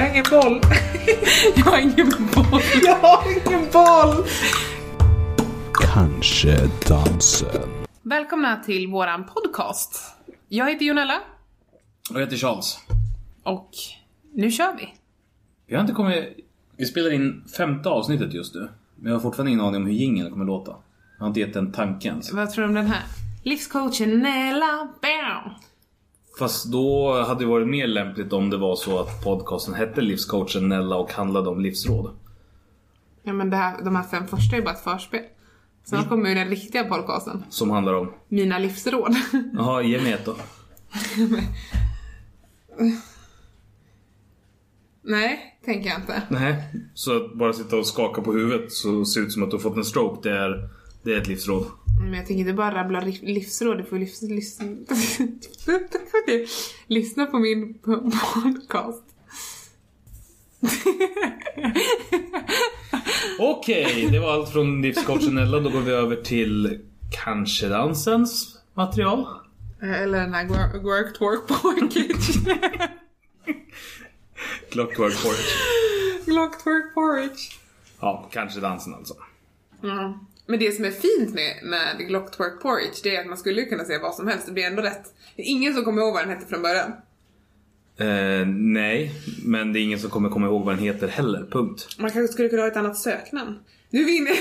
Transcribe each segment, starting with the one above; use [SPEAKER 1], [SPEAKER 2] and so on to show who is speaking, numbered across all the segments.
[SPEAKER 1] Jag har ingen boll.
[SPEAKER 2] Jag har ingen boll.
[SPEAKER 1] Jag har ingen boll.
[SPEAKER 3] Kanske dansen.
[SPEAKER 2] Välkomna till våran podcast. Jag heter Jonella
[SPEAKER 4] Och jag heter Charles.
[SPEAKER 2] och nu kör vi.
[SPEAKER 4] Vi har inte kommit... Vi spelar in femte avsnittet just nu. Men jag har fortfarande ingen aning om hur jingeln kommer låta. Jag har inte gett den tanken.
[SPEAKER 2] Vad tror du om den här? Livscoachen Nella Bam.
[SPEAKER 4] Fast då hade det varit mer lämpligt om det var så att podcasten hette Livscoachen Nella och handlade om livsråd.
[SPEAKER 2] Ja men det här, de här fem första är bara ett förspel. Sen kommer ju den riktiga podcasten.
[SPEAKER 4] Som handlar om...
[SPEAKER 2] Mina livsråd.
[SPEAKER 4] Jaha, ge mig ett då.
[SPEAKER 2] Nej, tänker jag inte.
[SPEAKER 4] Nej. Så att bara sitta och skaka på huvudet så ser det ut som att du har fått en stroke, det är, det är ett livsråd.
[SPEAKER 2] Men jag tänker inte bara rabbla liv- livsråd, du får livs... livs... Lyssna på min po- podcast.
[SPEAKER 4] Okej, det var allt från Livscoachen Nella. Då går vi över till kanske dansens material.
[SPEAKER 2] Eller den här work, work porridge.
[SPEAKER 4] Clockwork Porridge.
[SPEAKER 2] Twerk porridge.
[SPEAKER 4] Ja, kanske dansen alltså.
[SPEAKER 2] Ja. Men det som är fint med, med Glock twerk porridge, det är att man skulle kunna säga vad som helst, det blir ändå rätt. Det är ingen som kommer ihåg vad den hette från början.
[SPEAKER 4] Eh, nej, men det är ingen som kommer komma ihåg vad den heter heller. Punkt.
[SPEAKER 2] Man kanske skulle kunna ha ett annat söknamn. Nu är vi inne,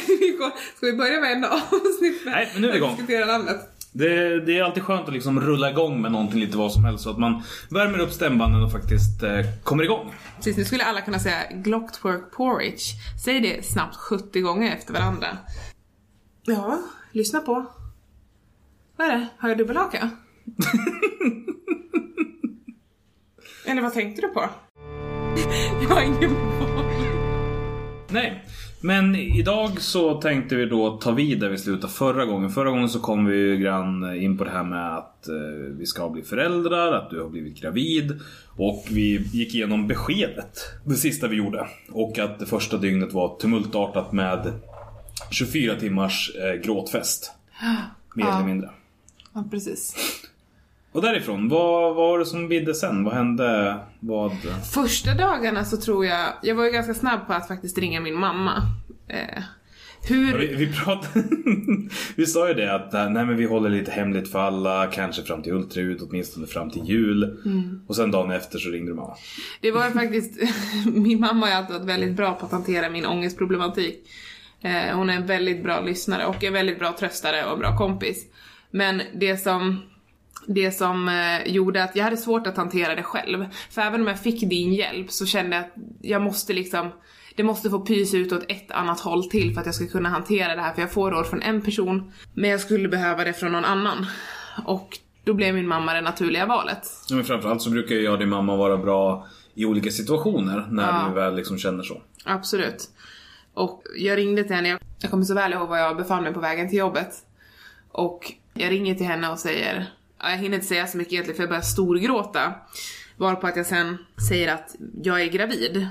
[SPEAKER 2] ska vi börja med en avsnitt med
[SPEAKER 4] Nej, men nu är vi igång.
[SPEAKER 2] diskutera namnet?
[SPEAKER 4] Det, det är alltid skönt att liksom rulla igång med någonting lite vad som helst så att man värmer upp stämbanden och faktiskt eh, kommer igång.
[SPEAKER 2] Precis, nu skulle alla kunna säga Glock twerk porridge. Säg det snabbt 70 gånger efter varandra. Ja, lyssna på. Vad är det? Har jag dubbelhaka? Eller vad tänkte du på? Jag har ingen boll.
[SPEAKER 4] Nej, men idag så tänkte vi då ta vid där vi slutade förra gången. Förra gången så kom vi ju grann in på det här med att eh, vi ska bli föräldrar, att du har blivit gravid. Och vi gick igenom beskedet, det sista vi gjorde. Och att det första dygnet var tumultartat med 24 timmars eh, gråtfest. Mer
[SPEAKER 2] Ja.
[SPEAKER 4] eller mindre.
[SPEAKER 2] Ja, precis.
[SPEAKER 4] Och därifrån, vad, vad var det som bidde sen? Vad hände? Vad...
[SPEAKER 2] Första dagarna så tror jag, jag var ju ganska snabb på att faktiskt ringa min mamma. Eh, hur...
[SPEAKER 4] Vi, vi pratade... vi sa ju det att eh, nej, men vi håller lite hemligt för alla, kanske fram till ultraljud, åtminstone fram till jul.
[SPEAKER 2] Mm.
[SPEAKER 4] Och sen dagen efter så ringde du mamma.
[SPEAKER 2] Det var faktiskt, min mamma har alltid varit väldigt bra på att hantera min ångestproblematik. Eh, hon är en väldigt bra lyssnare och en väldigt bra tröstare och en bra kompis. Men det som, det som eh, gjorde att jag hade svårt att hantera det själv. För även om jag fick din hjälp så kände jag att jag måste liksom det måste få pysa ut åt ett annat håll till för att jag ska kunna hantera det här. För jag får råd från en person, men jag skulle behöva det från någon annan. Och då blev min mamma det naturliga valet.
[SPEAKER 4] Ja, men framförallt så brukar jag och din mamma vara bra i olika situationer när
[SPEAKER 2] Ja.
[SPEAKER 4] du väl liksom känner så.
[SPEAKER 2] Absolut. Och jag ringde till henne, jag- kommer så väl ihåg var jag befann mig på vägen till jobbet. Och jag ringer till henne och säger, jag hinner inte säga så mycket egentligen för jag börjar storgråta. Varpå att jag sen säger att jag är gravid.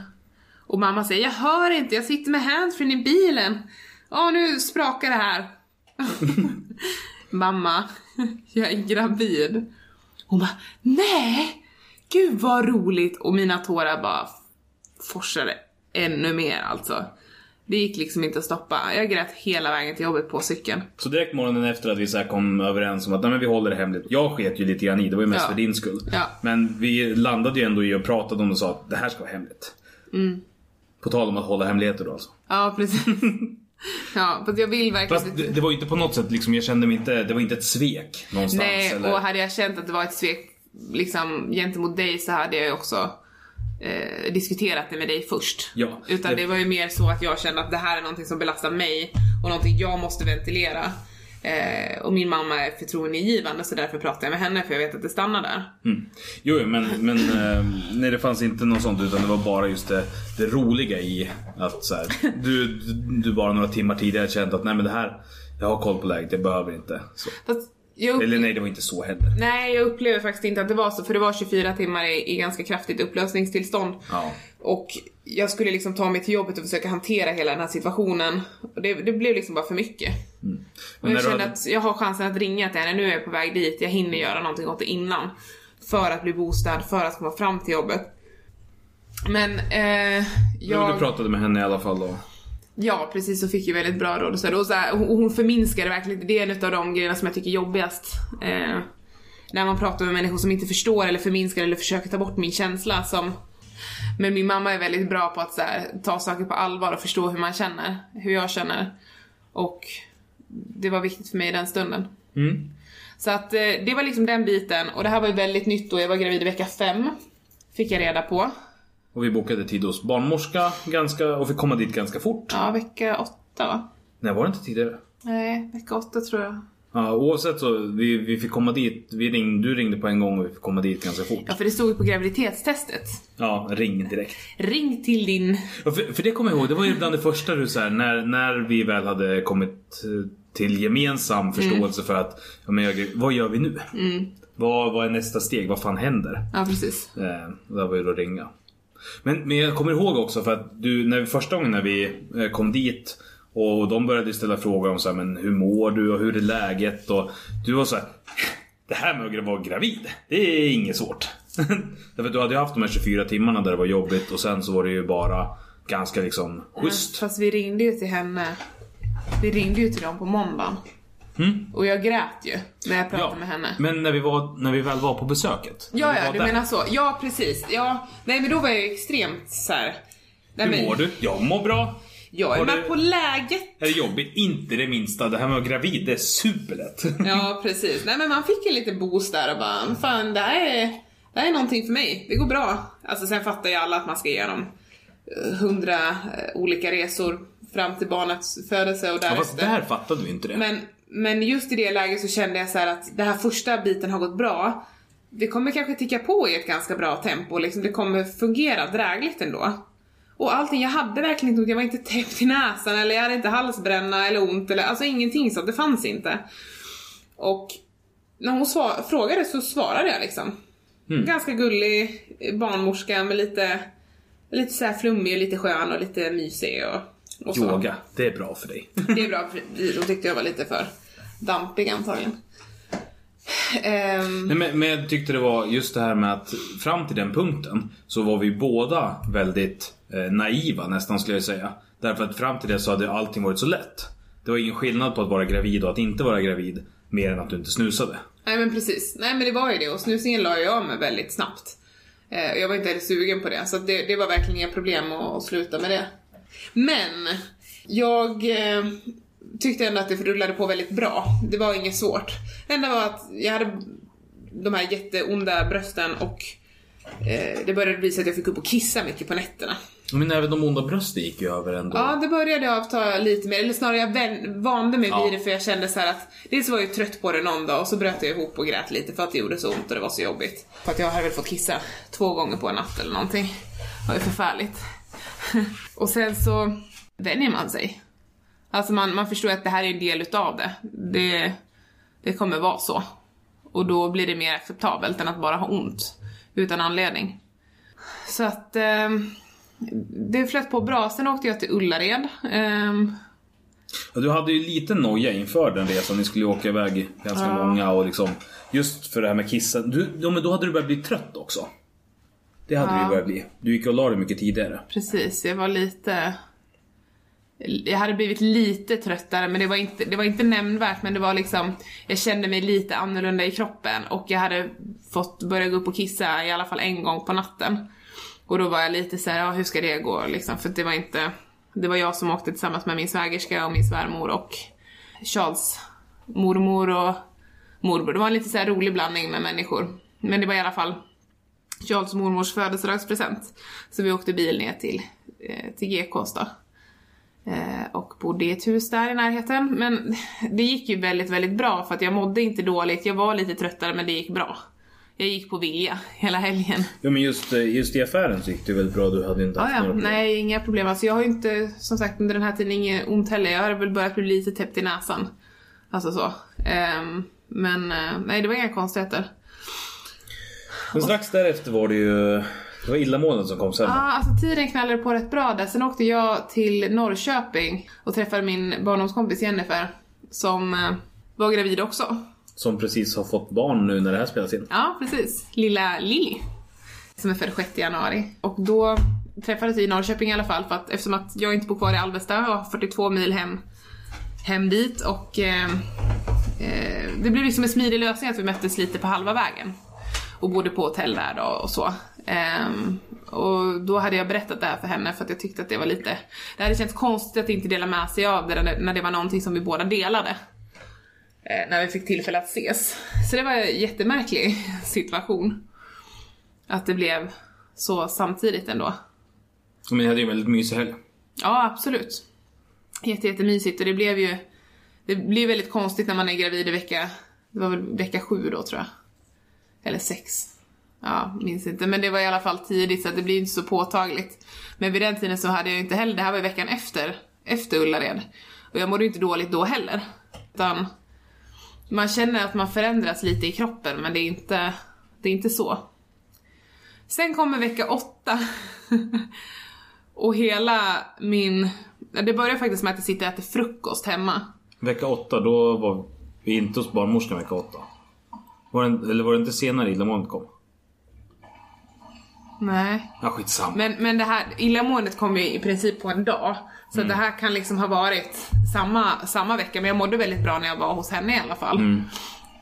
[SPEAKER 2] Och mamma säger, jag hör inte, jag sitter med handsfree i bilen. Ja, nu sprakar det här. mamma, jag är gravid. Hon bara, nej! Gud vad roligt! Och mina tårar bara forsade ännu mer alltså. Det gick liksom inte att stoppa. Jag grät hela vägen till jobbet på cykeln.
[SPEAKER 4] Så direkt morgonen efter att vi så här kom överens om att nej, men vi håller det hemligt. Jag sket ju lite grann i, det var ju mest
[SPEAKER 2] Ja.
[SPEAKER 4] för din skull.
[SPEAKER 2] Ja.
[SPEAKER 4] Men vi landade ju ändå i och pratade om det och sa att det här ska vara hemligt.
[SPEAKER 2] Mm.
[SPEAKER 4] På tal om att hålla hemligheter då alltså.
[SPEAKER 2] Ja, precis. ja, för att jag vill verkligen...
[SPEAKER 4] Fast det, det var ju inte på något sätt liksom, jag kände mig inte, det var inte ett svek någonstans.
[SPEAKER 2] Nej,
[SPEAKER 4] eller?
[SPEAKER 2] och hade jag känt att det var ett svek liksom gentemot dig så hade jag ju också eh, diskuterat det med dig först.
[SPEAKER 4] Ja,
[SPEAKER 2] Utan
[SPEAKER 4] det-
[SPEAKER 2] var ju mer så att jag kände att det här är någonting som belastar mig och någonting jag måste ventilera. Eh, och min mamma är förtroendegivande så därför pratar jag med henne för jag vet att det stannar där.
[SPEAKER 4] Mm. Jo, men, men eh, nej, det fanns inte något sånt utan det var bara just det, det roliga i att så här, du, du, bara några timmar tidigare kände att nej men det här, jag har koll på läget, jag behöver inte. Så.
[SPEAKER 2] Fast upp-
[SPEAKER 4] Eller nej, det var inte så heller.
[SPEAKER 2] Nej, jag upplever faktiskt inte att det var så, för det var 24 timmar i, i ganska kraftigt upplösningstillstånd.
[SPEAKER 4] Ja.
[SPEAKER 2] Och jag skulle liksom ta mig till jobbet och försöka hantera hela den här situationen. Och det, det blev liksom bara för mycket. Och
[SPEAKER 4] Mm. Men
[SPEAKER 2] jag kände
[SPEAKER 4] hade-
[SPEAKER 2] att jag har chansen att ringa till henne, nu är jag på väg dit, jag hinner göra någonting åt det innan. För att bli boostad, för att komma fram till jobbet. Men eh,
[SPEAKER 4] Jag...
[SPEAKER 2] jag...
[SPEAKER 4] Du pratade med henne i alla fall då?
[SPEAKER 2] Ja, precis. Och fick ju väldigt bra råd och så. Och så här, hon, förminskade verkligen. Det är en av de grejerna som jag tycker är jobbigast. Eh, när man pratar med människor som inte förstår eller förminskar eller försöker ta bort min känsla som... Men min mamma är väldigt bra på att så här, ta saker på allvar och förstå hur man känner. Hur jag känner. Och det var viktigt för mig i den stunden.
[SPEAKER 4] Mm.
[SPEAKER 2] Så att eh, det var liksom den biten. Och det här var ju väldigt nytt då. Jag var gravid i vecka fem. Fick jag reda på.
[SPEAKER 4] Och vi bokade tid hos barnmorska ganska, och fick komma dit ganska fort.
[SPEAKER 2] Ja, vecka åtta va?
[SPEAKER 4] Nej, var det inte tidigare?
[SPEAKER 2] Nej, vecka åtta tror jag.
[SPEAKER 4] Ja, oavsett så, vi, vi fick komma dit. Vi ringde, du ringde på en gång och vi fick komma dit ganska fort.
[SPEAKER 2] Ja, för det stod ju på graviditetstestet.
[SPEAKER 4] Ja, ring direkt.
[SPEAKER 2] Ring till din...
[SPEAKER 4] Ja, för, för det kommer jag ihåg, det var ju bland det första du så här, när, när vi väl hade kommit eh, till gemensam förståelse för att, ja, men jag, vad gör vi nu? Vad, vad är nästa steg? Vad fan händer?
[SPEAKER 2] Ja, precis.
[SPEAKER 4] Eh, det var ju då ringa. Men, men jag kommer ihåg också för att du, när första gången när vi eh, kom dit och de började ställa frågor om så här, men hur mår du och hur är läget? Och du var så här, det här med att vara gravid, det är inget svårt. Därför du hade ju haft de här 24 timmarna där det var jobbigt och sen så var det ju bara ganska liksom schysst.
[SPEAKER 2] Fast vi ringde ju till henne. Vi ringde ju till dem på måndagen.
[SPEAKER 4] Mm.
[SPEAKER 2] Och jag grät ju när jag pratade
[SPEAKER 4] Ja,
[SPEAKER 2] med henne.
[SPEAKER 4] men när vi, var, när vi väl var på besöket.
[SPEAKER 2] Ja, ja, du
[SPEAKER 4] där.
[SPEAKER 2] menar så. Ja, precis. Ja, nej men då var jag ju extremt så här. Nej,
[SPEAKER 4] Hur
[SPEAKER 2] men,
[SPEAKER 4] mår du? Jag mår bra.
[SPEAKER 2] Jag är med på läget.
[SPEAKER 4] Är det jobbigt? Inte det minsta. Det här med att vara gravid, det är superlätt.
[SPEAKER 2] Ja, precis. Nej men man fick en liten boost där och bara, fan det här är, det här är någonting för mig. Det går bra. Alltså sen fattar ju alla att man ska igenom eh, hundra eh, olika resor fram till barnets födelse och
[SPEAKER 4] Ja, fast
[SPEAKER 2] därefter.
[SPEAKER 4] där fattade vi inte det.
[SPEAKER 2] Men, men just i det läget så kände jag så här att det här första biten har gått bra. Det kommer kanske ticka på i ett ganska bra tempo, liksom det kommer fungera drägligt ändå. Och allting, jag hade verkligen inte ont, jag var inte täppt i näsan eller jag hade inte halsbränna eller ont eller alltså ingenting sånt, det fanns inte. Och när hon svar- frågade så svarade jag liksom. Ganska gullig barnmorska med lite, lite så här flummig och lite skön och lite mysig och, och så.
[SPEAKER 4] Yoga, det är bra för dig.
[SPEAKER 2] Det är bra, för då tyckte jag var lite för dampig antagligen. Ehm,
[SPEAKER 4] Nej, men, men jag tyckte det var just det här med att fram till den punkten så var vi båda väldigt eh, naiva nästan skulle jag säga. Därför att fram till det så hade allting varit så lätt. Det var ingen skillnad på att vara gravid och att inte vara gravid. Mer än att du inte snusade.
[SPEAKER 2] nej men precis, nej men det var ju det och snusningen la jag av med väldigt snabbt. Eh, jag var inte heller sugen på det, så det, det var verkligen inga problem att, att sluta med det. Men, jag eh, tyckte ändå att det rullade på väldigt bra. Det var inget svårt. Det enda var att jag hade de här jätteonda brösten och eh, det började bli så att jag fick upp och kissa mycket på nätterna.
[SPEAKER 4] Men även de onda brösten gick ju över ändå.
[SPEAKER 2] Ja, det började avta lite mer, eller snarare jag vän, vande mig
[SPEAKER 4] Ja.
[SPEAKER 2] vid det för jag kände så här att dels var jag ju trött på det någon dag och så bröt jag ihop och grät lite för att det gjorde så ont och det var så jobbigt. För att jag hade väl fått kissa två gånger på en natt eller någonting. Det var ju förfärligt. och sen så vänjer man sig. Alltså man, man förstår att det här är en del utav det. det. Det kommer vara så. Och då blir det mer acceptabelt än att bara ha ont utan anledning. Så att ehm, det flöt på bra. Sen åkte jag till Ullared.
[SPEAKER 4] Ja, Du hade ju lite noja inför den resan. Ni skulle ju åka iväg ganska
[SPEAKER 2] Ja.
[SPEAKER 4] många och liksom Just för det här med kissen. Du, ja, men då hade du börjat bli trött också. Det hade
[SPEAKER 2] Ja.
[SPEAKER 4] du ju börjat bli. Du gick och la dig mycket tidigare.
[SPEAKER 2] precis, jag var lite... Jag hade blivit lite tröttare men det var, inte, det var inte nämnvärt men det var liksom Jag kände mig lite annorlunda i kroppen och jag hade fått börja gå upp och kissa i alla fall en gång på natten. Och då var jag lite såhär, ja hur ska det gå liksom? För det var inte Det var jag som åkte tillsammans med min svägerska och min svärmor och Charles mormor och morbror. Det var en lite så här rolig blandning med människor. Men det var i alla fall Charles mormors födelsedagspresent. Så vi åkte bil ner till, eh, till GKs då. Eh, och bodde i ett hus där i närheten. Men det gick ju väldigt, väldigt bra för att jag mådde inte dåligt. Jag var lite tröttare men det gick bra. Jag gick på vilja hela helgen.
[SPEAKER 4] Ja men just, eh, just i affären så gick det väldigt bra. Du hade inte haft
[SPEAKER 2] Ja, ja.
[SPEAKER 4] några problem.
[SPEAKER 2] Nej, inga problem. Alltså jag har ju inte, som sagt, under den här tiden inget ont heller. Jag har väl börjat bli lite täppt i näsan. Alltså så. Ehm, men nej, det var inga konstigheter.
[SPEAKER 4] Men strax därefter var det ju... Det var illamåendet som kom sen.
[SPEAKER 2] Ja, alltså tiden knallade på rätt bra där. Sen åkte jag till Norrköping och träffade min barndomskompis Jennifer som eh, var gravid också.
[SPEAKER 4] Som precis har fått barn nu när det här spelas in.
[SPEAKER 2] Ja, precis. Lilla Lilly. som är född 6 januari. Och då träffades vi i Norrköping i alla fall för att eftersom att jag inte bor kvar i Alvesta och har 42 mil hem, hem dit och eh, eh, det blev liksom en smidig lösning att vi möttes lite på halva vägen. Och bodde på hotell där då och så. Ehm, och då hade jag berättat det här för henne för att jag tyckte att det var lite... Det hade känts konstigt att inte dela med sig av det när det var någonting som vi båda delade. Eh, när vi fick tillfälle att ses. Så det var en jättemärklig situation. Att det blev så samtidigt ändå.
[SPEAKER 4] Men ni hade ju en väldigt mysig helg.
[SPEAKER 2] Ja, absolut. Jätte, jättemysigt och det blev ju... Det blir väldigt konstigt när man är gravid i vecka... Det var väl vecka sju då tror jag. Eller sex. Ja, minns inte. Men det var i alla fall tidigt så att det blir inte så påtagligt. Men vid den tiden så hade jag inte heller... Det här var ju veckan efter. Efter Ullared. Och jag mådde inte dåligt då heller. Utan... Man känner att man förändras lite i kroppen men det är inte... Det är inte så. Sen kommer vecka åtta. och hela min... Det börjar faktiskt med att jag sitter och äter frukost hemma.
[SPEAKER 4] Vecka åtta, då var vi inte hos barnmorskan vecka åtta. Var det, eller var det inte senare illamåendet kom?
[SPEAKER 2] Nej.
[SPEAKER 4] Ja, skitsamma.
[SPEAKER 2] Men, men det här illamåendet kom ju i princip på en dag. Så det här kan liksom ha varit samma, samma vecka. Men jag mådde väldigt bra när jag var hos henne i alla fall.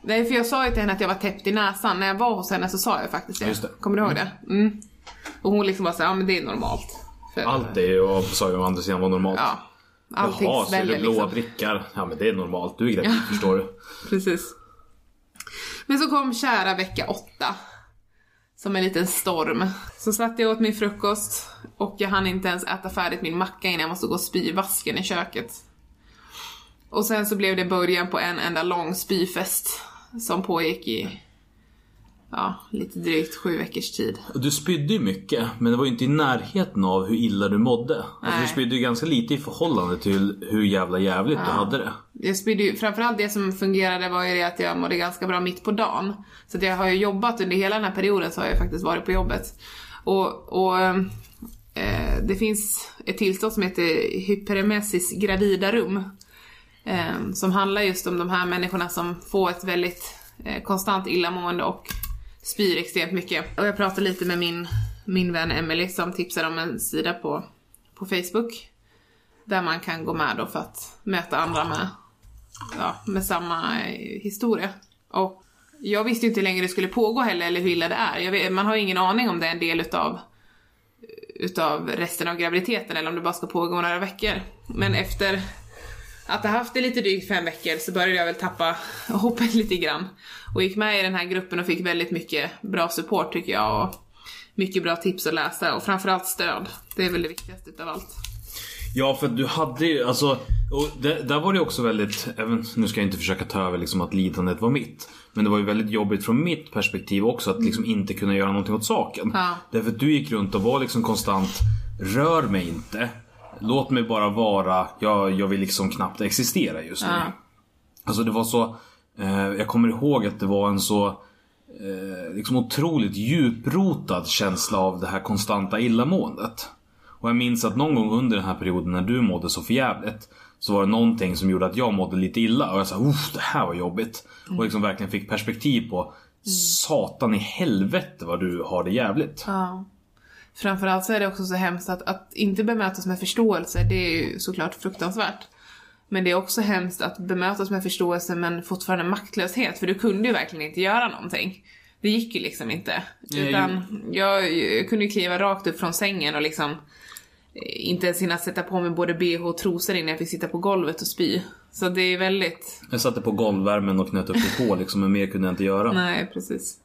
[SPEAKER 2] Nej, för jag sa ju till henne att jag var täppt i näsan. När jag var hos henne så sa jag faktiskt det.
[SPEAKER 4] Just det.
[SPEAKER 2] Kommer du ihåg det? Mm. Och hon liksom bara såhär, ja men det är normalt. För,
[SPEAKER 4] Allt är ju, sa ju å andra sidan var normalt.
[SPEAKER 2] Ja. Allting
[SPEAKER 4] Jaha, så är det blåa
[SPEAKER 2] liksom.
[SPEAKER 4] prickar. Ja men det är normalt, du är gravid förstår du.
[SPEAKER 2] Precis. Men så kom kära vecka åtta. Som en liten storm. Så satt jag åt min frukost och jag hann inte ens äta färdigt min macka innan jag måste gå och spy i vasken i köket. Och sen så blev det början på en enda lång spyfest som pågick i ja, lite drygt sju veckors tid.
[SPEAKER 4] Och Du spydde ju mycket, men det var ju inte i närheten av hur illa du mådde. Alltså, du spydde ju ganska lite i förhållande till hur jävla jävligt du hade det.
[SPEAKER 2] Jag spydde ju, framförallt det som fungerade var ju det att jag mådde ganska bra mitt på dagen. Så jag har ju jobbat under hela den här perioden så har jag faktiskt varit på jobbet. Och, och eh, det finns ett tillstånd som heter hyperemesis gravidarum. Eh, som handlar just om de här människorna som får ett väldigt eh, konstant illamående och spyr extremt mycket. Och jag pratade lite med min, min vän Emily som tipsade om en sida på, på Facebook. Där man kan gå med då för att möta andra med, ja, med samma eh, historia. Och jag visste inte hur länge det skulle pågå heller eller hur illa det är. Jag vet, man har ingen aning om det är en del utav, utav resten av graviditeten eller om det bara ska pågå några veckor. Men efter att ha haft det lite drygt fem veckor så började jag väl tappa hoppet lite grann. Och gick med i den här gruppen och fick väldigt mycket bra support tycker jag. Och mycket bra tips att läsa och framförallt stöd. Det är väl det viktigaste utav allt.
[SPEAKER 4] Ja, för du hade ju alltså... Och det, där var det också väldigt... Även, nu ska jag inte försöka ta över liksom att lidandet var mitt. Men det var ju väldigt jobbigt från mitt perspektiv också att liksom inte kunna göra någonting åt saken.
[SPEAKER 2] Ja.
[SPEAKER 4] Därför att du gick runt och var liksom konstant Rör mig inte. Låt mig bara vara. Jag, jag vill liksom knappt existera just nu.
[SPEAKER 2] Ja.
[SPEAKER 4] Alltså det var så... Eh, jag kommer ihåg att det var en så... Eh, liksom otroligt djuprotad känsla av det här konstanta illamåendet. Och jag minns att någon gång under den här perioden när du mådde så förjävligt så var det någonting som gjorde att jag mådde lite illa och jag sa uff det här var jobbigt. Och liksom verkligen fick perspektiv på Satan i helvete vad du har det jävligt.
[SPEAKER 2] Ja. Framförallt så är det också så hemskt att, att inte bemötas med förståelse, det är ju såklart fruktansvärt. Men det är också hemskt att bemötas med förståelse men fortfarande maktlöshet, för du kunde ju verkligen inte göra någonting. Det gick ju liksom inte. Utan jag, jag kunde ju kliva rakt upp från sängen och liksom eh, inte ens hinna sätta på mig både bh och trosor innan jag fick sitta på golvet och spy. Så det är väldigt...
[SPEAKER 4] Jag satte på golvvärmen och knöt upp det på liksom men mer kunde jag inte göra.
[SPEAKER 2] Nej, precis.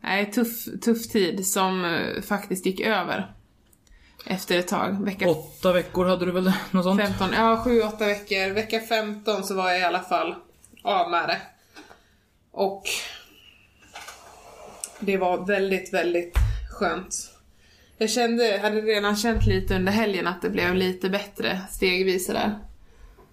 [SPEAKER 2] Nej, tuff, tuff tid som eh, faktiskt gick över. Efter ett tag. Vecka
[SPEAKER 4] Åtta veckor hade du väl något sånt?
[SPEAKER 2] 15, ja 7-8 veckor. Vecka 15 så var jag i alla fall av med det. Och det var väldigt, väldigt skönt. Jag kände, hade redan känt lite under helgen att det blev lite bättre stegvis där.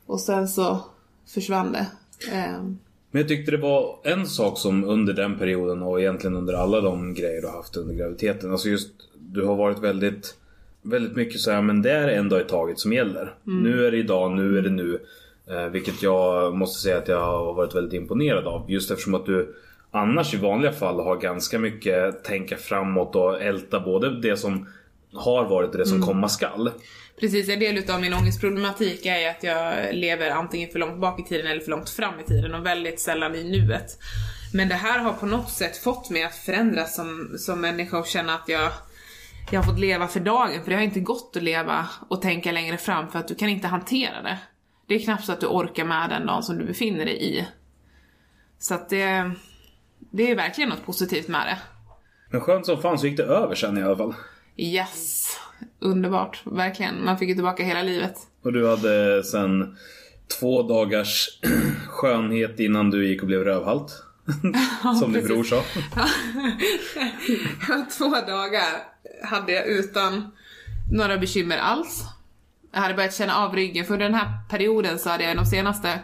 [SPEAKER 2] Och sen så försvann det. Ehm,
[SPEAKER 4] Men jag tyckte det var en sak som under den perioden och egentligen under alla de grejer du har haft under graviditeten. Alltså just, du har varit väldigt, väldigt mycket så här, men det är en dag i taget som gäller. Nu är det idag, nu är det nu. Eh, vilket jag måste säga att jag har varit väldigt imponerad av. Just eftersom att du annars i vanliga fall har ganska mycket tänka framåt och älta både det som har varit och det som komma skall.
[SPEAKER 2] Precis, en del utav min ångestproblematik är ju att jag lever antingen för långt bak i tiden eller för långt fram i tiden och väldigt sällan i nuet. Men det här har på något sätt fått mig att förändras som, som människa och känna att jag, jag har fått leva för dagen. För det har inte gått att leva och tänka längre fram för att du kan inte hantera det. Det är knappt så att du orkar med den dagen som du befinner dig i. Så att det, det är verkligen något positivt med det.
[SPEAKER 4] Men skönt som fan så gick det över sen i alla fall.
[SPEAKER 2] Yes! Underbart, verkligen. Man fick ju tillbaka hela livet.
[SPEAKER 4] Och du hade sen två dagars skönhet innan du gick och blev rövhalt. Som din
[SPEAKER 2] precis.
[SPEAKER 4] bror sa.
[SPEAKER 2] Två dagar hade jag utan några bekymmer alls. Jag hade börjat känna av ryggen, för under den här perioden så hade jag de senaste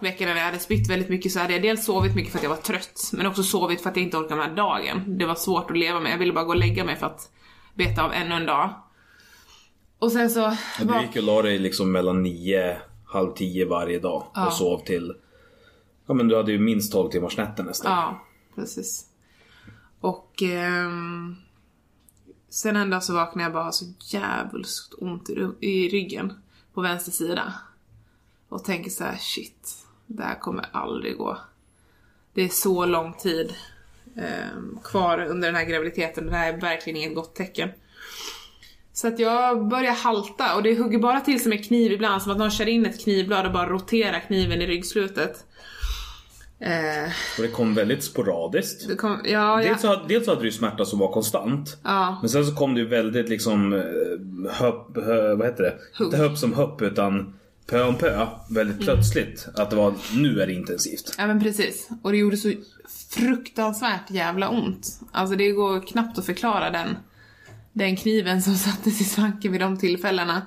[SPEAKER 2] veckorna när jag hade spytt väldigt mycket så hade jag dels sovit mycket för att jag var trött, men också sovit för att jag inte orkade med dagen. Det var svårt att leva med, jag ville bara gå och lägga mig för att beta av ännu en dag. Och sen så...
[SPEAKER 4] Och Du
[SPEAKER 2] var-
[SPEAKER 4] gick och la dig liksom mellan nio, halv tio varje dag
[SPEAKER 2] Ja.
[SPEAKER 4] och sov till... Ja men du hade ju minst 12 timmars nätter nästan.
[SPEAKER 2] Ja, precis. Och ehm, sen en dag så vaknade jag bara så djävulskt ont i, i ryggen på vänster sida. Och tänker så här: shit, det här kommer aldrig gå. Det är så lång tid kvar under den här graviditeten. Det här är verkligen inget gott tecken. Så att jag börjar halta och det hugger bara till som en kniv ibland, som att någon kör in ett knivblad och bara roterar kniven i ryggslutet. Eh,
[SPEAKER 4] Och det kom väldigt sporadiskt.
[SPEAKER 2] det kom, ja,
[SPEAKER 4] Dels, så, dels så hade du smärta som var konstant.
[SPEAKER 2] ja,
[SPEAKER 4] Men sen så kom det ju väldigt liksom eh, höpp, hö, vad heter det?
[SPEAKER 2] Hugg.
[SPEAKER 4] Inte höpp som höpp utan pö om pö. Väldigt
[SPEAKER 2] Mm.
[SPEAKER 4] plötsligt. Att det var, nu är det intensivt.
[SPEAKER 2] ja men precis. Och det gjorde så fruktansvärt jävla ont. Alltså det går knappt att förklara den, den kniven som sattes i svanken vid de tillfällena.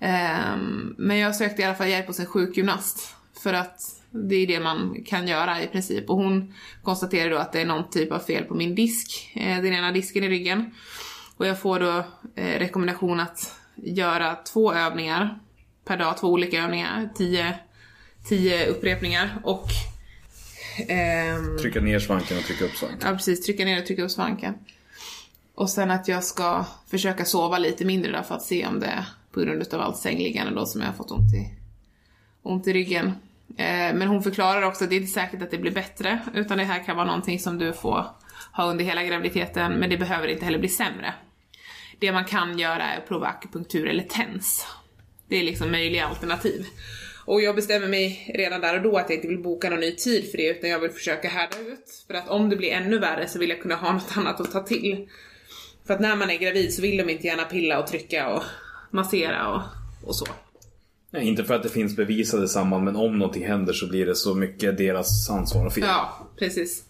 [SPEAKER 2] Um, men jag sökte i alla fall hjälp hos en sjukgymnast. För att det är det man kan göra i princip. Och hon konstaterade då att det är någon typ av fel på min disk, eh, den ena disken i ryggen. Och jag får då eh, rekommendation att göra två övningar per dag, två olika övningar, tio, tio upprepningar och ehm,
[SPEAKER 4] Trycka ner svanken och trycka upp svanken.
[SPEAKER 2] Ja precis, trycka ner och trycka upp svanken. Och sen att jag ska försöka sova lite mindre där för att se om det är på grund av allt sängliggande då som jag har fått ont i, ont i ryggen. Eh, men hon förklarar också att det är inte säkert att det blir bättre, utan det här kan vara någonting som du får ha under hela graviditeten, men det behöver inte heller bli sämre. Det man kan göra är att prova akupunktur eller TENS. Det är liksom möjliga alternativ. Och jag bestämmer mig redan där och då att jag inte vill boka någon ny tid för det utan jag vill försöka härda ut. För att om det blir ännu värre så vill jag kunna ha något annat att ta till. För att när man är gravid så vill de inte gärna pilla och trycka och massera och, och så.
[SPEAKER 4] Nej, inte för att det finns bevisade samband men om någonting händer så blir det så mycket deras ansvar och fel.
[SPEAKER 2] Ja, precis.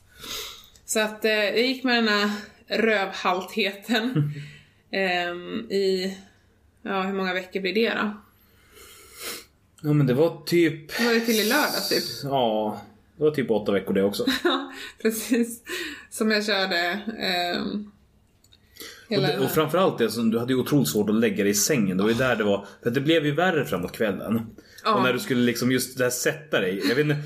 [SPEAKER 2] Så att eh, jag gick med den här rövhaltheten ehm, i, ja hur många veckor blir det då?
[SPEAKER 4] Ja men det var typ...
[SPEAKER 2] Det var det till i lördags typ.
[SPEAKER 4] Ja, det var typ åtta veckor det också.
[SPEAKER 2] Ja, precis. Som jag körde ehm,
[SPEAKER 4] Och, det, och framförallt det som du hade ju otroligt svårt att lägga dig i sängen. Det var ju där det var. För det blev ju värre framåt kvällen.
[SPEAKER 2] Ja.
[SPEAKER 4] Och när du skulle liksom just där sätta dig. Jag vet inte.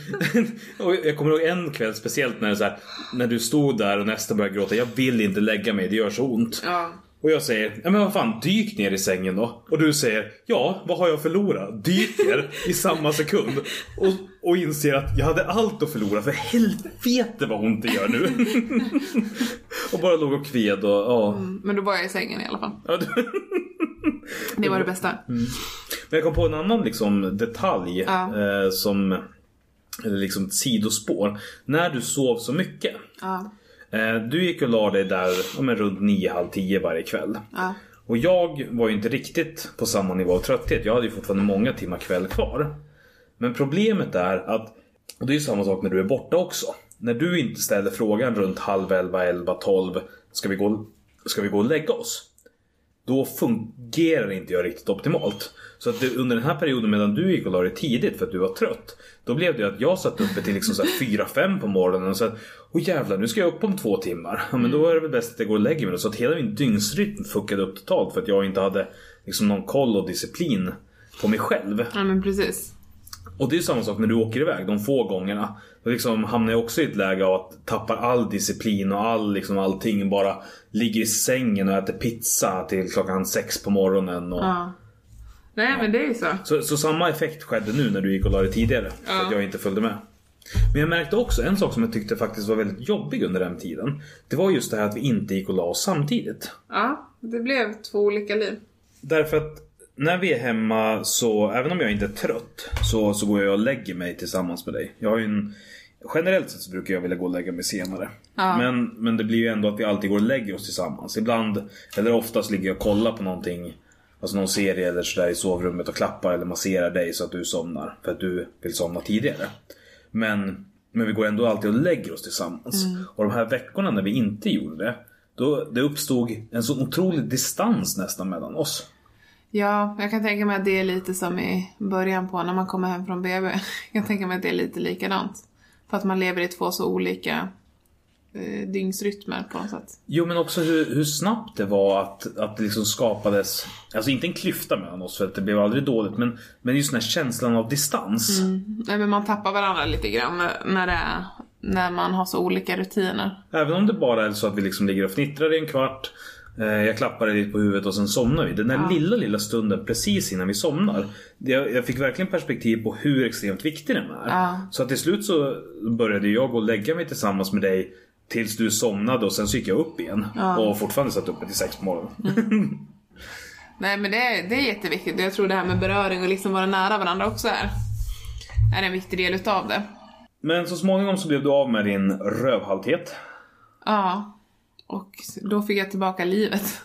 [SPEAKER 4] jag kommer ihåg en kväll speciellt när det så här, När du stod där och nästan började gråta. Jag vill inte lägga mig, det gör så ont.
[SPEAKER 2] Ja,
[SPEAKER 4] Och jag säger, ja men vad fan, dyk ner i sängen då. Och du säger, ja, vad har jag förlorat? Dyker i samma sekund. Och, och inser att jag hade allt att förlora, för helvete vad ont det gör nu. och bara låg och kved och, ja.
[SPEAKER 2] men då var jag i sängen i alla fall. Det var det bästa.
[SPEAKER 4] Men jag kom på en annan liksom detalj
[SPEAKER 2] Ja.
[SPEAKER 4] eh, som, eller liksom sidospår. När du sov så mycket.
[SPEAKER 2] Ja,
[SPEAKER 4] du gick och la dig där om en runt 9, halv 10 varje kväll.
[SPEAKER 2] ja,
[SPEAKER 4] Och jag var ju inte riktigt på samma nivå av trötthet. Jag hade ju fortfarande många timmar kväll kvar. Men problemet är att, och det är ju samma sak när du är borta också. När du inte ställer frågan runt halv 11, 11, 12. Ska vi gå, ska vi gå och lägga oss? Då fungerar inte jag riktigt optimalt. Så att det, under den här perioden medan du gick och la dig tidigt för att du var trött. Då blev det att jag satt uppe till liksom så här 4-5 på morgonen och sa att Åh jävlar, nu ska jag upp om två timmar. Ja men då är det väl bäst att jag går och lägger mig. Så att hela min dygnsrytm fuckade upp totalt för att jag inte hade liksom någon koll och disciplin på mig själv.
[SPEAKER 2] ja men precis.
[SPEAKER 4] Och det är samma sak när du åker iväg de få gångerna. Då liksom hamnar jag också i ett läge av att tappa all disciplin och all, liksom allting. Bara ligger i sängen och äter pizza till klockan sex på morgonen. Och...
[SPEAKER 2] Ja. Nej men det är ju så.
[SPEAKER 4] Så, så samma effekt skedde nu när du gick och la dig tidigare. För
[SPEAKER 2] Ja.
[SPEAKER 4] att jag inte följde med. Men jag märkte också en sak som jag tyckte faktiskt var väldigt jobbig under den tiden. Det var just det här att vi inte gick och la oss samtidigt.
[SPEAKER 2] Ja, det blev två olika liv.
[SPEAKER 4] Därför att när vi är hemma så, även om jag inte är trött, så, så går jag och lägger mig tillsammans med dig. Jag har ju en, generellt sett så brukar jag vilja gå och lägga mig senare.
[SPEAKER 2] Ja.
[SPEAKER 4] Men, men det blir ju ändå att vi alltid går och lägger oss tillsammans. Ibland, eller oftast ligger jag och kollar på någonting, alltså någon serie eller sådär i sovrummet och klappar eller masserar dig så att du somnar. För att du vill somna tidigare. Men, men vi går ändå alltid och lägger oss tillsammans. Och de här veckorna när vi inte gjorde det, då det uppstod en så otrolig distans nästan mellan oss.
[SPEAKER 2] Ja, jag kan tänka mig att det är lite som i början på när man kommer hem från BB. Jag kan tänka mig att det är lite likadant. För att man lever i två så olika eh, dygnsrytmer på något sätt.
[SPEAKER 4] Jo men också hur, hur snabbt det var att, att det liksom skapades, alltså inte en klyfta mellan oss för att det blev aldrig dåligt men, men just den här känslan av distans.
[SPEAKER 2] Nej men man tappar varandra lite grann när det är, när man har så olika rutiner.
[SPEAKER 4] Även om det bara är så att vi liksom ligger och fnittrar i en kvart, jag klappar dig lite på huvudet och sen somnar vi. Den där lilla lilla stunden precis innan vi somnar. Jag, jag fick verkligen perspektiv på hur extremt viktig den är.
[SPEAKER 2] Ja.
[SPEAKER 4] Så att till slut så började jag gå och lägga mig tillsammans med dig Tills du somnade och sen så gick jag upp igen. Och fortfarande satt uppe till sex på morgonen.
[SPEAKER 2] Nej men det är, det är jätteviktigt jag tror det här med beröring och liksom vara nära varandra också är, är en viktig del utav det.
[SPEAKER 4] Men så småningom så blev du av med din rövhalthet.
[SPEAKER 2] Ja, och då fick jag tillbaka livet.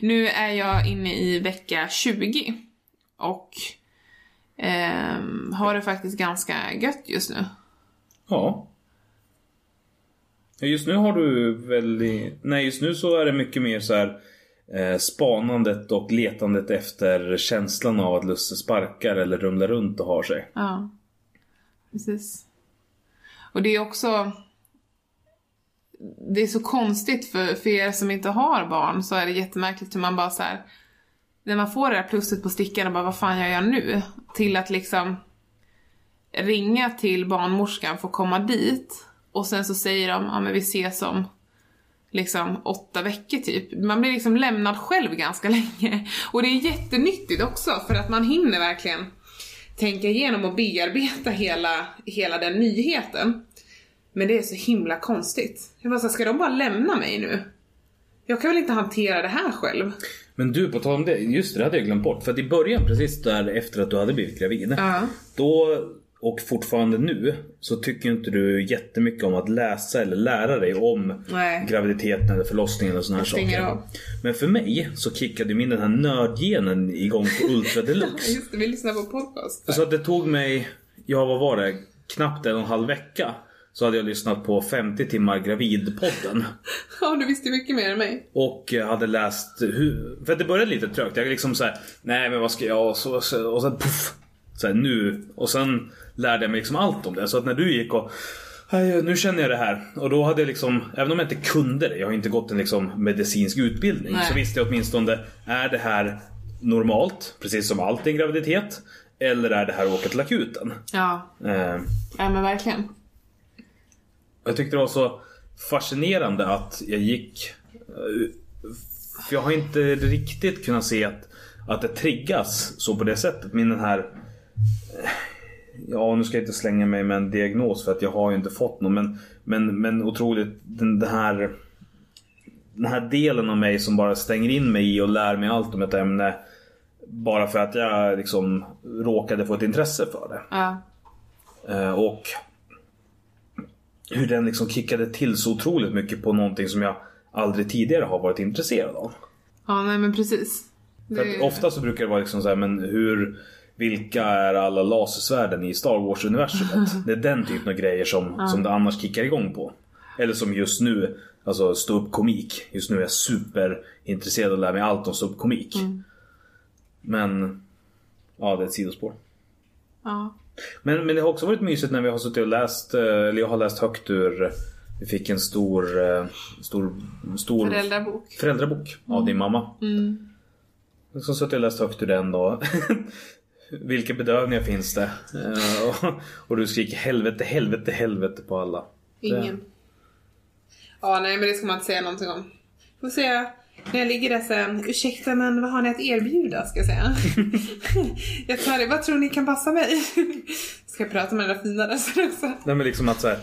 [SPEAKER 2] Nu är jag inne i vecka 20 och ehm, har det faktiskt ganska gött just nu.
[SPEAKER 4] Ja. Ja, Just nu har du väldigt... Nej, just nu så är det mycket mer så här eh, spanandet och letandet efter känslan av att Lusse sparkar eller rumlar runt och har sig.
[SPEAKER 2] Ja, precis. Och det är också... Det är så konstigt för, för er som inte har barn så är det jättemärkligt hur man bara så här. När man får det där plusset på stickan och bara vad fan gör jag nu? Till att liksom ringa till barnmorskan, för att komma dit och sen så säger de ja men vi ses om liksom åtta veckor typ. Man blir liksom lämnad själv ganska länge. Och det är jättenyttigt också för att man hinner verkligen tänka igenom och bearbeta hela, hela den nyheten. Men det är så himla konstigt. Jag bara så här, ska de bara lämna mig nu? Jag kan väl inte hantera det här själv?
[SPEAKER 4] Men du, på tal om det. Just det, det hade jag glömt bort. För att i början, precis där efter att du hade blivit gravid.
[SPEAKER 2] Ja.
[SPEAKER 4] Då, och fortfarande nu, så tycker inte du jättemycket om att läsa eller lära dig om
[SPEAKER 2] Nej.
[SPEAKER 4] graviditeten eller förlossningen och såna här saker.
[SPEAKER 2] av.
[SPEAKER 4] Men för mig så kickade min den här nördgenen igång på Ultra Deluxe.
[SPEAKER 2] Just det, vi lyssnar på podcast.
[SPEAKER 4] Så att det tog mig, ja vad var det, knappt en och en halv vecka. Så hade jag lyssnat på 50 timmar gravidpodden.
[SPEAKER 2] Ja, du visste mycket mer än mig.
[SPEAKER 4] Och eh, hade läst hur, för det började lite trögt. Jag liksom såhär, nej men vad ska jag, och så, så, och sen puff. Så här, nu, och sen lärde jag mig liksom allt om det. Så att när du gick och "Aj, nu känner jag det här. Och då hade jag liksom, även om jag inte kunde det, jag har inte gått en liksom medicinsk utbildning.
[SPEAKER 2] Nej.
[SPEAKER 4] Så visste jag åtminstone, är det här normalt? Precis som allt i en graviditet. Eller är det här åka till akuten?
[SPEAKER 2] Ja,
[SPEAKER 4] Eh,
[SPEAKER 2] ja men verkligen.
[SPEAKER 4] Jag tyckte det var så fascinerande att jag gick... eh, För jag har inte riktigt kunnat se att, att det triggas så på det sättet. Min den här... eh, Ja, nu ska jag inte slänga mig med en diagnos för att jag har ju inte fått någon. Men, men, men otroligt den, den här... Den här delen av mig som bara stänger in mig i och lär mig allt om ett ämne. Bara för att jag liksom råkade få ett intresse för det.
[SPEAKER 2] Ja.
[SPEAKER 4] Eh, Och hur den liksom kickade till så otroligt mycket på någonting som jag aldrig tidigare har varit intresserad av.
[SPEAKER 2] Ja, nej men precis. Det-
[SPEAKER 4] ofta så brukar det vara liksom så här, men hur vilka är alla lasersvärden i Star Wars-universumet? Det är den typen av grejer som, som det annars kickar igång på. Eller som just nu, alltså stå upp komik. Just nu är jag superintresserad av att lära mig allt om stå upp komik. Men, ja det är ett sidospår.
[SPEAKER 2] Ja.
[SPEAKER 4] Men, men det har också varit mysigt när vi har suttit och läst, eh, eller jag har läst högt ur Vi fick en stor, eh, stor, stor
[SPEAKER 2] Föräldrabok.
[SPEAKER 4] föräldrabok av din mamma.
[SPEAKER 2] Mm.
[SPEAKER 4] Så satt jag och läste högt ur den då. Vilka bedövningar finns det? Eh, och, och du skriker helvete, helvete, helvete på alla.
[SPEAKER 2] Ingen. Ja, nej men det ska man inte säga någonting om. Får se när jag ligger där sen. Ursäkta men vad har ni att erbjuda ska jag säga. jag tar det, vad tror ni kan passa mig? ska jag prata med den där fina rösten också.
[SPEAKER 4] Nej men liksom att så här,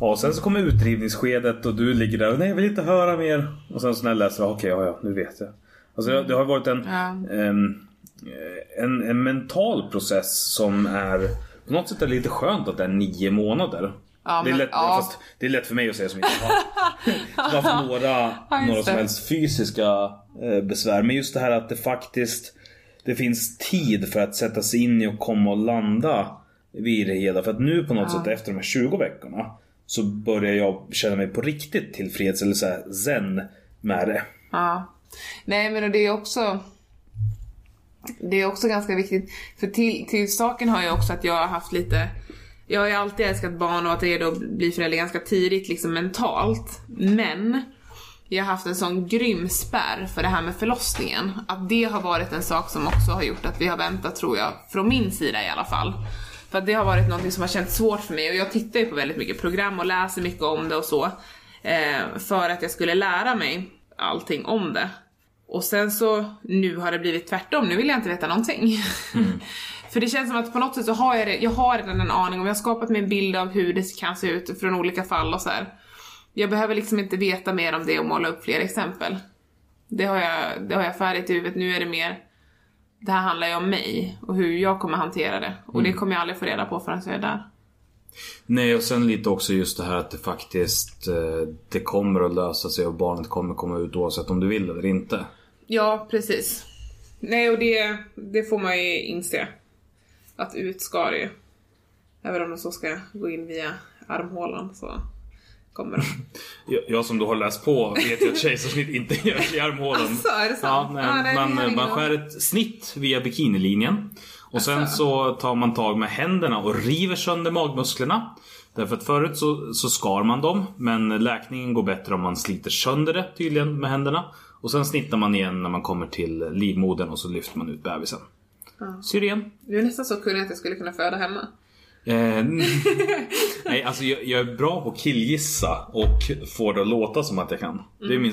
[SPEAKER 4] Ja, sen så kommer utdrivningsskedet och du ligger där och nej jag vill inte höra mer. Och sen så när jag läser, okej ja, ja nu vet jag. Alltså det, har varit en,
[SPEAKER 2] Ja.
[SPEAKER 4] em, en, en mental process som är på något sätt är det lite skönt att det är nio månader.
[SPEAKER 2] Ja,
[SPEAKER 4] det, är lätt,
[SPEAKER 2] ja.
[SPEAKER 4] det är lätt för mig att säga som inte har, som haft några,
[SPEAKER 2] Ja,
[SPEAKER 4] några som helst fysiska eh, besvär. Men just det här att det faktiskt det finns tid för att sätta sig in i och komma och landa vid det hela. För att nu på något sätt efter de här 20 veckorna så börjar jag känna mig på riktigt tillfreds eller så här zen med det.
[SPEAKER 2] Ja. Nej men och det är också Det är också ganska viktigt för till, till saken har jag också att jag har haft lite Jag har ju alltid älskat barn och att det är då bli förälder ganska tidigt liksom mentalt Men jag har haft en sån grym spärr för det här med förlossningen. Att det har varit en sak som också har gjort att vi har väntat tror jag, från min sida i alla fall. För att det har varit något som har känts svårt för mig och jag tittar ju på väldigt mycket program och läser mycket om det och så. Eh, för att jag skulle lära mig allting om det. Och sen så, nu har det blivit tvärtom, nu vill jag inte veta någonting. För det känns som att på något sätt så har jag det, jag har redan en aning om, jag har skapat mig en bild av hur det kan se ut från olika fall och så här. Jag behöver liksom inte veta mer om det och måla upp fler exempel. Det har jag, det har jag färdigt i huvudet, nu är det mer det här handlar ju om mig och hur jag kommer hantera det. Och det kommer jag aldrig få reda på förrän jag är där.
[SPEAKER 4] Nej och sen lite också just det här att det faktiskt eh, Det kommer att lösa sig och barnet kommer komma ut oavsett om du vill eller inte.
[SPEAKER 2] Ja, precis. Nej, och det, det får man ju inse. Att ut ska det ju. Även om de så ska gå in via armhålan så kommer de.
[SPEAKER 4] Jag, jag som då har läst på vet ju att kejsarsnitt inte görs i armhålan.
[SPEAKER 2] Asså, är det sant?
[SPEAKER 4] Ja, nej,
[SPEAKER 2] Ah, nej,
[SPEAKER 4] man, man skär ett snitt via bikinilinjen. Och sen
[SPEAKER 2] Asså.
[SPEAKER 4] så tar man tag med händerna och river sönder magmusklerna. Därför att förut så, så skar man dem. Men läkningen går bättre om man sliter sönder det tydligen med händerna. Och sen snittar man igen när man kommer till livmodern och så lyfter man ut bebisen. Syren.
[SPEAKER 2] Du är nästan så kunnig att jag skulle kunna föda hemma.
[SPEAKER 4] Eh, nej, alltså jag, jag är bra på att killgissa och få det att låta som att jag kan. Det, är min,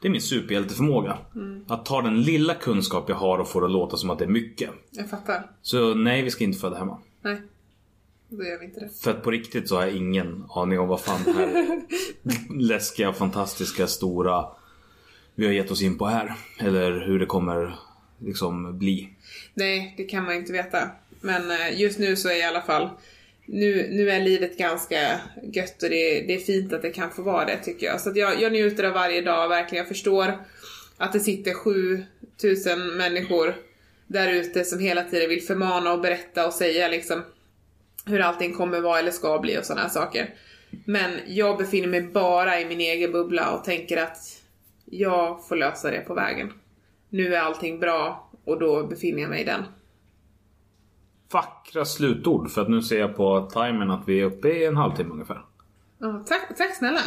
[SPEAKER 4] det är min superhjälteförmåga. Att ta den lilla kunskap jag har och få det att låta som att det är mycket.
[SPEAKER 2] Jag fattar.
[SPEAKER 4] Så nej, vi ska inte föda hemma.
[SPEAKER 2] Nej. Då gör vi inte det.
[SPEAKER 4] För att på riktigt så har jag ingen aning om vad fan det här läskiga, fantastiska, stora vi har gett oss in på är. Eller hur det kommer liksom bli.
[SPEAKER 2] Nej, det kan man inte veta. Men eh, just nu så är i alla fall nu, nu är livet ganska gött och det, det är fint att det kan få vara det tycker jag. Så att jag, jag njuter av varje dag verkligen. Jag förstår att det sitter 7000 människor där ute som hela tiden vill förmana och berätta och säga liksom hur allting kommer vara eller ska bli och sådana här saker. Men jag befinner mig bara i min egen bubbla och tänker att jag får lösa det på vägen. Nu är allting bra och då befinner jag mig i den.
[SPEAKER 4] Vackra slutord för att nu ser jag på timern att vi är uppe i en halvtimme ungefär.
[SPEAKER 2] Ja, tack, tack snälla.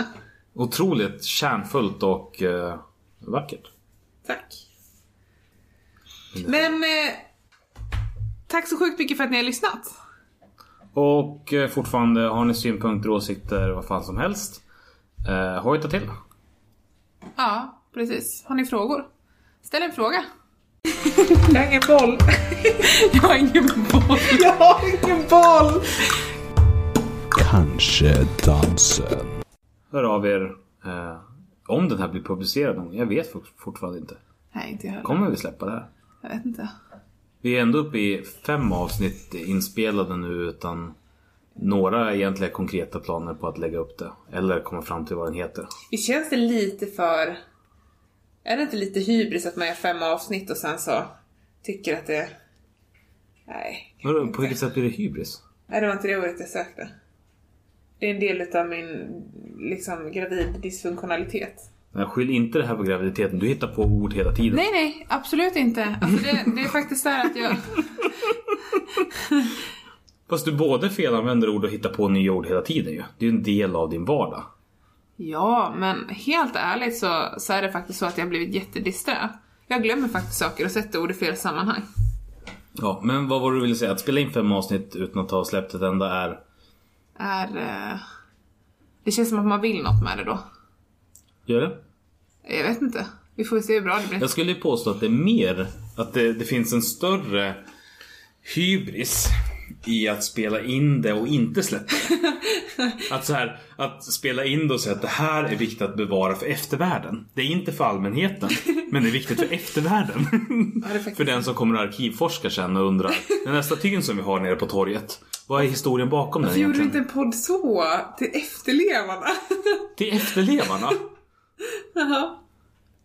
[SPEAKER 4] Otroligt kärnfullt och eh, vackert.
[SPEAKER 2] Tack. Men eh, tack så sjukt mycket för att ni har lyssnat.
[SPEAKER 4] Och eh, fortfarande, har ni synpunkter, åsikter, vad fan som helst. Eh, hojta till.
[SPEAKER 2] Ja, precis. Har ni frågor? Ställ en fråga. Jag har ingen boll. Jag har ingen boll.
[SPEAKER 1] Jag har ingen boll!
[SPEAKER 3] Kanske dansen.
[SPEAKER 4] Hör av er eh, om den här blir publicerad någon. Jag vet fort- fortfarande inte.
[SPEAKER 2] Nej, inte jag heller.
[SPEAKER 4] Kommer vi släppa det här?
[SPEAKER 2] Jag vet inte.
[SPEAKER 4] Vi är ändå uppe i fem avsnitt inspelade nu utan några egentliga konkreta planer på att lägga upp det. Eller komma fram till vad den heter.
[SPEAKER 2] Visst känns det lite för... Är det inte lite hybris att man gör fem avsnitt och sen så tycker att det... Nej.
[SPEAKER 4] Vadå. På vilket sätt blir det hybris?
[SPEAKER 2] Nej, det var inte det ordet jag sökte. Det är en del utav min liksom gravid dysfunktionalitet.
[SPEAKER 4] Nej, Skyll inte det här på graviditeten. Du hittar på ord hela tiden.
[SPEAKER 2] Nej, nej, absolut inte. Alltså det, det är faktiskt så här att jag...
[SPEAKER 4] Fast du både felanvänder ord och hittar på nya ord hela tiden ju. Det är ju en del av din vardag.
[SPEAKER 2] Ja, men helt ärligt så, så är det faktiskt så att jag har blivit jättedisträ. Jag glömmer faktiskt saker och sätter ord i fel sammanhang.
[SPEAKER 4] Ja, men vad var det du ville säga? Att spela in fem avsnitt utan att ha släppt ett enda är...
[SPEAKER 2] Är... eh, Det känns som att man vill något med det då.
[SPEAKER 4] Gör det?
[SPEAKER 2] Jag vet inte. Vi får se hur bra det blir.
[SPEAKER 4] Jag skulle påstå att det är mer, att det, det finns en större hybris i att spela in det och inte släppa det. Att så här, att spela in det och säga att det här är viktigt att bevara för eftervärlden. Det är inte för allmänheten, men det är viktigt för eftervärlden.
[SPEAKER 2] Ja,
[SPEAKER 4] För den som kommer att arkivforska sen och undrar, den här statyn som vi har nere på torget, vad är historien bakom den
[SPEAKER 2] Varför gjorde du
[SPEAKER 4] egentligen?
[SPEAKER 2] inte en podd så? Till efterlevarna?
[SPEAKER 4] Till efterlevarna?
[SPEAKER 2] Jaha.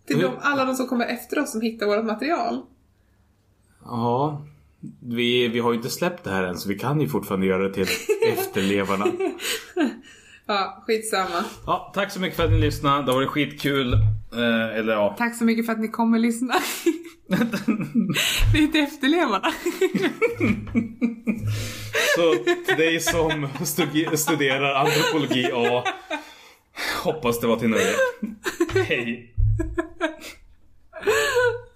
[SPEAKER 2] Till de, alla de som kommer efter oss som hittar vårt material.
[SPEAKER 4] Ja, vi, vi har ju inte släppt det här än så vi kan ju fortfarande göra det till efterlevarna.
[SPEAKER 2] Ja, skitsamma.
[SPEAKER 4] Ja, tack så mycket för att ni lyssnade. Det har varit skitkul. Eh, eller ja.
[SPEAKER 2] Tack så mycket för att ni kommer lyssna. Det är till efterlevarna.
[SPEAKER 4] Så till dig som studerar antropologi A. Hoppas det var till nöje. Hej.